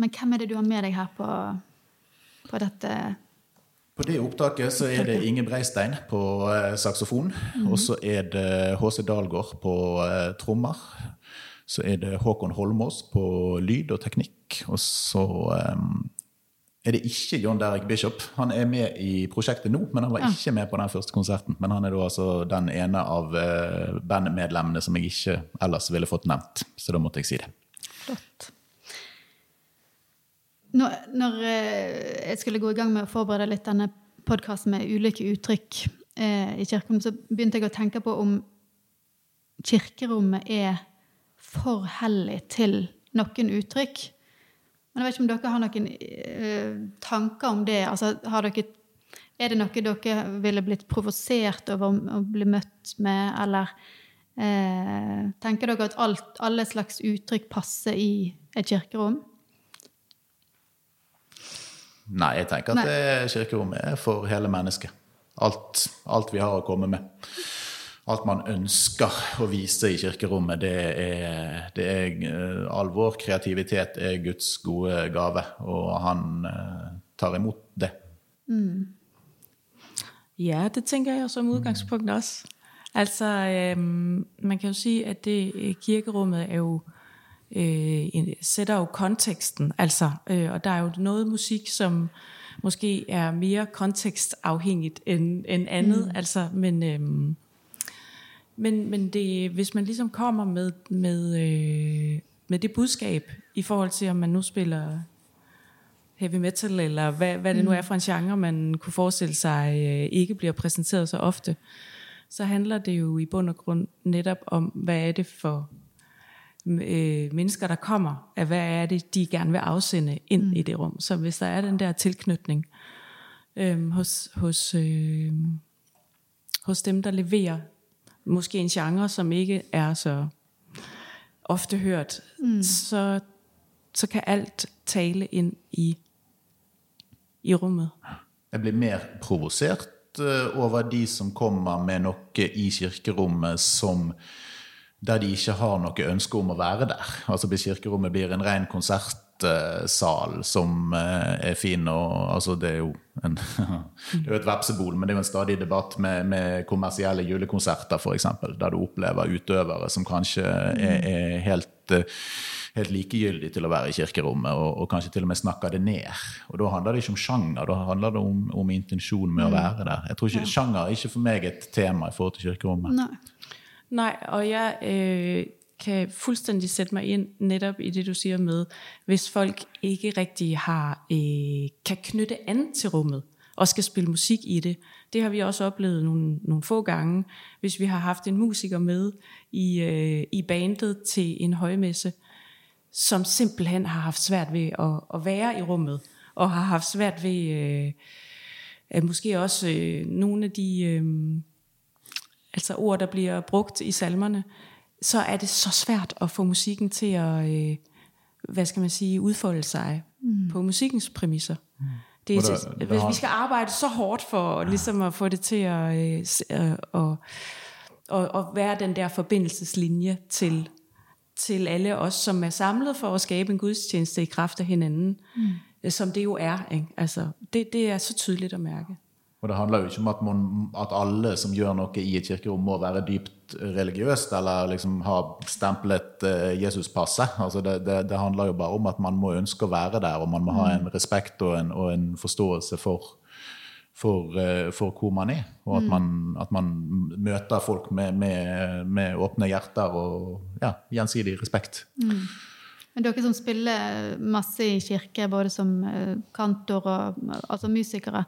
men hvem er det du har med deg her på, på dette På det opptaket så er det Inge Breistein på eh, saksofon. Og så er det HC Dalgård på eh, trommer. Så er det Håkon Holmås på lyd og teknikk. Og så eh, er det ikke John Derek Bishop. Han er med i prosjektet nå, men han var ikke med på den første konserten. Men han er da altså den ene av bandmedlemmene som jeg ikke ellers ville fått nevnt. Så da måtte jeg si det. Flott. Når, når eh, jeg skulle gå i gang med å forberede litt denne podkasten med ulike uttrykk eh, i kirkerommet, så begynte jeg å tenke på om kirkerommet er for hellig til noen uttrykk. Men jeg vet ikke om dere har noen eh, tanker om det. Altså, har dere, er det noe dere ville blitt provosert over å bli møtt med, eller eh, tenker dere at alt, alle slags uttrykk passer i et kirkerom? Nei, jeg tenker at Nei. det kirkerommet er for hele mennesket. Alt, alt vi har å komme med. Alt man ønsker å vise i kirkerommet, det er, det er eh, all vår kreativitet er Guds gode gave, og han eh, tar imot det. Ja, det tænker jeg som udgangspunkt også. Altså, øhm, man kan jo sige, at det øh, kirkerummet er jo øh, sætter jo konteksten, altså, øh, og der er jo noget musik, som måske er mere kontekstafhængigt end, end andet, mm. altså, men, øhm, men, men det, hvis man ligesom kommer med, med, øh, med det budskab i forhold til, om man nu spiller heavy metal, eller hvad, hvad det nu er for en genre, man kunne forestille sig øh, ikke bliver præsenteret så ofte, så handler det jo i bund og grund netop om, hvad er det for øh, mennesker, der kommer, at hvad er det, de gerne vil afsende ind mm. i det rum. Så hvis der er den der tilknytning øh, hos, hos, øh, hos dem, der leverer måske en genre, som ikke er så ofte hørt, mm. så, så kan alt tale ind i, i rummet. Jeg blir mer provosert Eh, over de som kommer med noe i kirkerommet som der de ikke har noe ønske om å være der. Altså Hvis kirkerommet blir en ren konsertsal som eh, er fin og altså Det er jo en, det er jo et vepsebol, men det er jo en stadig debatt med, med kommersielle julekonserter, f.eks., der du opplever utøvere som kanskje er, er helt eh, helt likegyldig til å være i kirkerommet, og, og kanskje til og med snakker det ned. Og Da handler det ikke om sjanger, da handler det om, om intensjon med å være der. Jeg tror ikke, Sjanger er ikke for meg et tema i forhold til kirkerommet. Nei. Nej, og jeg øh, kan fuldstændig sætte mig ind netop i det, du siger med, hvis folk ikke rigtig har, øh, kan knytte an til rummet og skal spille musik i det. Det har vi også oplevet nogle, nogle få gange, hvis vi har haft en musiker med i, øh, i bandet til en højmesse, som simpelthen har haft svært ved at, at være i rummet, og har haft svært ved øh, at måske også øh, nogle af de... Øh, altså ord, der bliver brugt i salmerne, så er det så svært at få musikken til at, øh, hvad skal man sige, udfolde sig mm. på musikkens præmisser. Mm. Det er, der- der hvis har- vi skal arbejde så hårdt for ligesom at få det til at, øh, øh, og, og, og være den der forbindelseslinje til, til alle os, som er samlet for at skabe en gudstjeneste i kraft af hinanden, mm. som det jo er. Ikke? Altså, det, det er så tydeligt at mærke. Og det handler jo ikke om at, man, at alle som gjør noe i et kirkerom, må være dypt religiøst eller liksom ha stemplet eh, Jesuspasset. Altså det, det, det handler jo bare om at man må ønske å være der, og man må ha en respekt og en, og en forståelse for, for, eh, for hvor man er. Og at man, at man møter folk med, med, med åpne hjerter og ja, gjensidig respekt. Men dere som spiller masse i kirke, både som eh, kantor og altså musikere,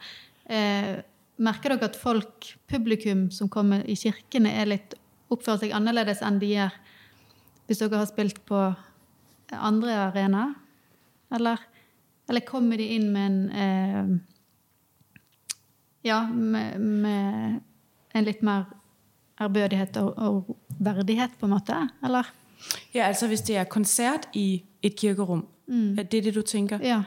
eh, merker dere at folk, publikum som kommer i kirkene, er litt, oppfører seg annerledes enn de gjør hvis dere har spilt på andre arenaer? Eller, eller kommer de inn med en eh, Ja, med, med en litt mer ærbødighet og, og verdighet, på en måte? Eller? Ja, altså hvis det er koncert i et kirkerum, mm. er det det, du tænker? Ja.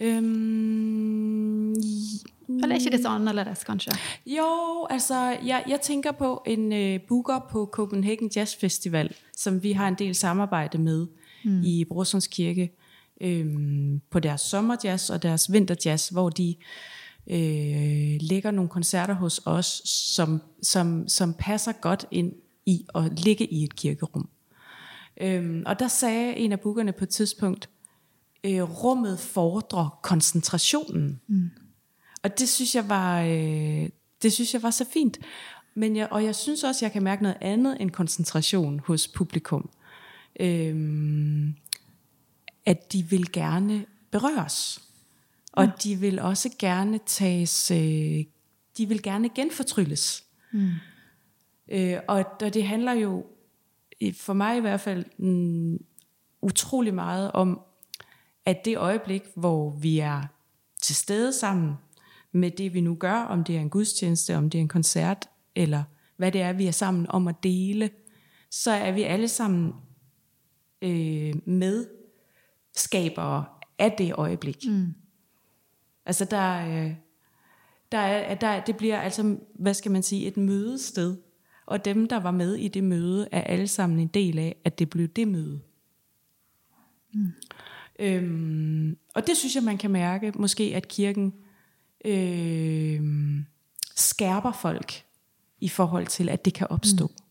Øhm, Eller er ikke det så annerledes, kanskje? jo, altså jeg, jeg tænker på en øh, booker på Copenhagen Jazz Festival, som vi har en del samarbejde med mm. i Brorsons Kirke øhm, på deres sommerjazz og deres vinterjazz, hvor de øh, lægger nogle koncerter hos os, som, som, som passer godt ind i at ligge i et kirkerum. Øhm, og der sagde en af bookerne på et tidspunkt, øh, rummet fordrer koncentrationen. Mm. Og det synes jeg var, øh, det synes jeg var så fint. Men jeg, og jeg synes også, jeg kan mærke noget andet end koncentration hos publikum. Øhm, at de vil gerne berøres. Og ja. de vil også gerne tages, øh, de vil gerne genfortrylles. Mm. Øh, og, og det handler jo, for mig i hvert fald, mm, utrolig meget om, at det øjeblik, hvor vi er til stede sammen med det, vi nu gør, om det er en gudstjeneste, om det er en koncert, eller hvad det er, vi er sammen om at dele, så er vi alle sammen øh, medskabere af det øjeblik. Mm. Altså der, øh, der er, der, det bliver altså, hvad skal man sige, et mødested. Og dem, der var med i det møde, er alle sammen en del af, at det blev det møde. Mm. Øhm, og det synes jeg, man kan mærke, måske at kirken øh, skærper folk i forhold til, at det kan opstå. Mm.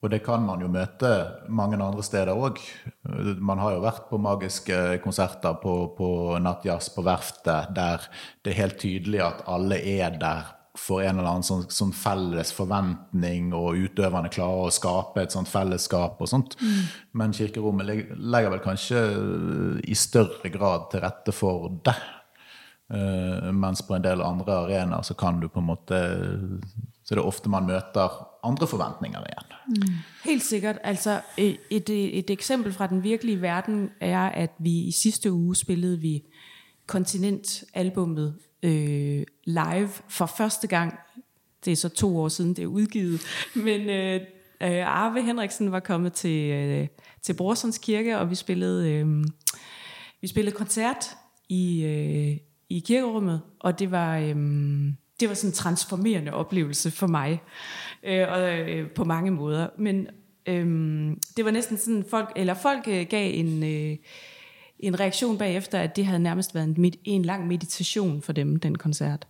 Og det kan man jo møte mange andre steder òg. Man har jo vært på magiske konserter på, på nattjazz på verftet, der det er helt tydelig at alle er der for en eller annen sånn, sånn felles forventning, og utøverne klarer å skape et sånt fellesskap og sånt. Mm. Men kirkerommet legger vel kanskje i større grad til rette for det. Uh, mens på en del andre arenaer så kan du på en måte Så det er ofte man møter andre forventninger igen. Mm. Helt sikkert. Altså, øh, et, et, et eksempel fra den virkelige verden er, at vi i sidste uge spillede vi Kontinent-albummet øh, live for første gang. Det er så to år siden, det er udgivet. Men øh, øh, Arve Henriksen var kommet til, øh, til Brorsons Kirke, og vi spillede, øh, vi spillede koncert i, øh, i kirkerummet, og det var... Øh, det var sådan en transformerende oplevelse for mig, øh, og øh, på mange måder. Men øh, det var næsten sådan, folk, eller folk øh, gav en, øh, en reaktion bagefter, at det havde nærmest været en, en lang meditation for dem, den koncert.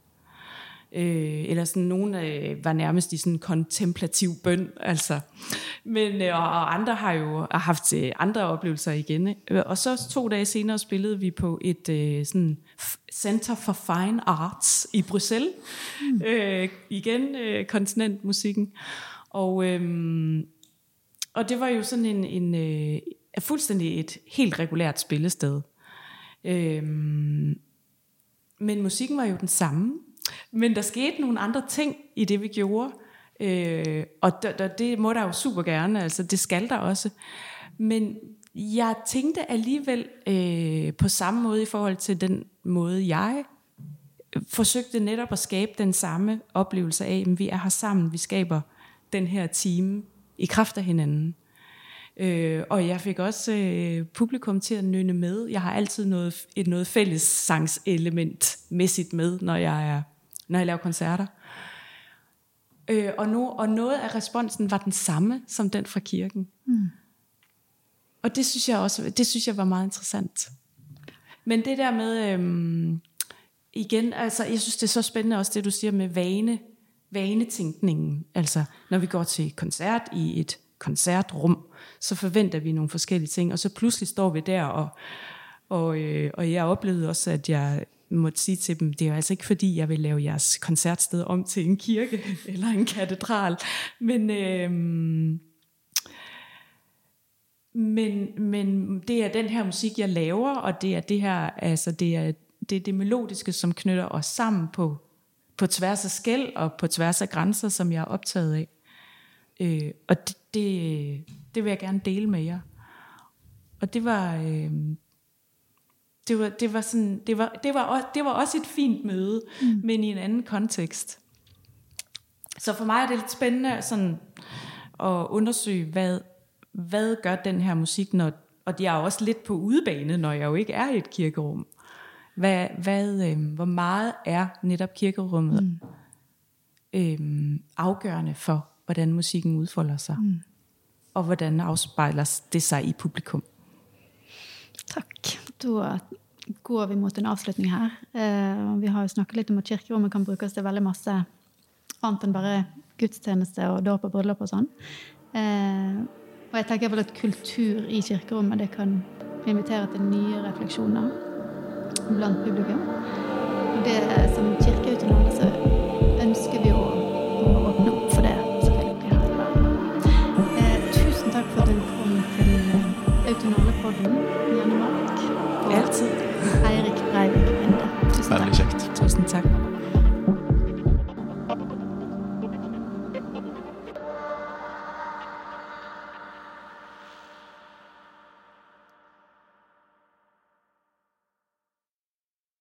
Øh, eller sådan nogen øh, var nærmest i sådan en kontemplativ bøn, altså. Men, øh, og andre har jo haft øh, andre oplevelser igen. Og så to dage senere spillede vi på et øh, sådan Center for Fine Arts i Bruxelles. Mm. Øh, igen øh, kontinentmusikken. Og, øh, og det var jo sådan en, en øh, fuldstændig et helt regulært spillested. Øh, men musikken var jo den samme. Men der skete nogle andre ting i det, vi gjorde. Øh, og d- d- det må der jo super gerne, altså det skal der også. Men jeg tænkte alligevel øh, på samme måde i forhold til den måde, jeg forsøgte netop at skabe den samme oplevelse af, at vi er her sammen, vi skaber den her time i kraft af hinanden. Øh, og jeg fik også øh, publikum til at nynne med. Jeg har altid noget, et noget fælles sangselement mæssigt med, når jeg, er, når jeg laver koncerter. Øh, og, no, og noget af responsen var den samme som den fra kirken. Mm. Og det synes jeg også det synes jeg var meget interessant. Men det der med, øhm, igen, altså jeg synes det er så spændende også det du siger med vane, vanetænkningen. Altså når vi går til koncert i et koncertrum, så forventer vi nogle forskellige ting, og så pludselig står vi der, og, og, øh, og jeg oplevede også, at jeg måtte sige til dem, det er jo altså ikke fordi, jeg vil lave jeres koncertsted om til en kirke eller en katedral, men, øh, men, men det er den her musik, jeg laver, og det er det her, altså det er det, er det melodiske, som knytter os sammen på, på tværs af skæld og på tværs af grænser, som jeg er optaget af. Øh, og det, det, det vil jeg gerne dele med jer. Og det var, øh, det var, det var sådan, det var, det var, også, det var også et fint møde, mm. men i en anden kontekst. Så for mig er det lidt spændende sådan at undersøge, hvad, hvad gør den her musik, når, og jeg er også lidt på udebane, når jeg jo ikke er i et kirkerum. Hvad, hvad, øh, hvor meget er netop kirkerummet mm. øh, afgørende for, hvordan musikken udfolder sig? Mm. Og hvordan afspejler det sig i publikum? da går vi mot en avslutning her. Eh, vi har jo snakket litt om at kirkerommet kan brukes til veldig masse annet enn bare gudstjeneste og dåp og bryllup og sånn. Eh, og jeg tenker vel at kultur i kirkerommet det kan invitere til nye refleksjoner blant publikum. Og det som kirkeautonome så ønsker vi å, å åpne opp for det. Eh, tusen takk for at du kom til Autonome-podden.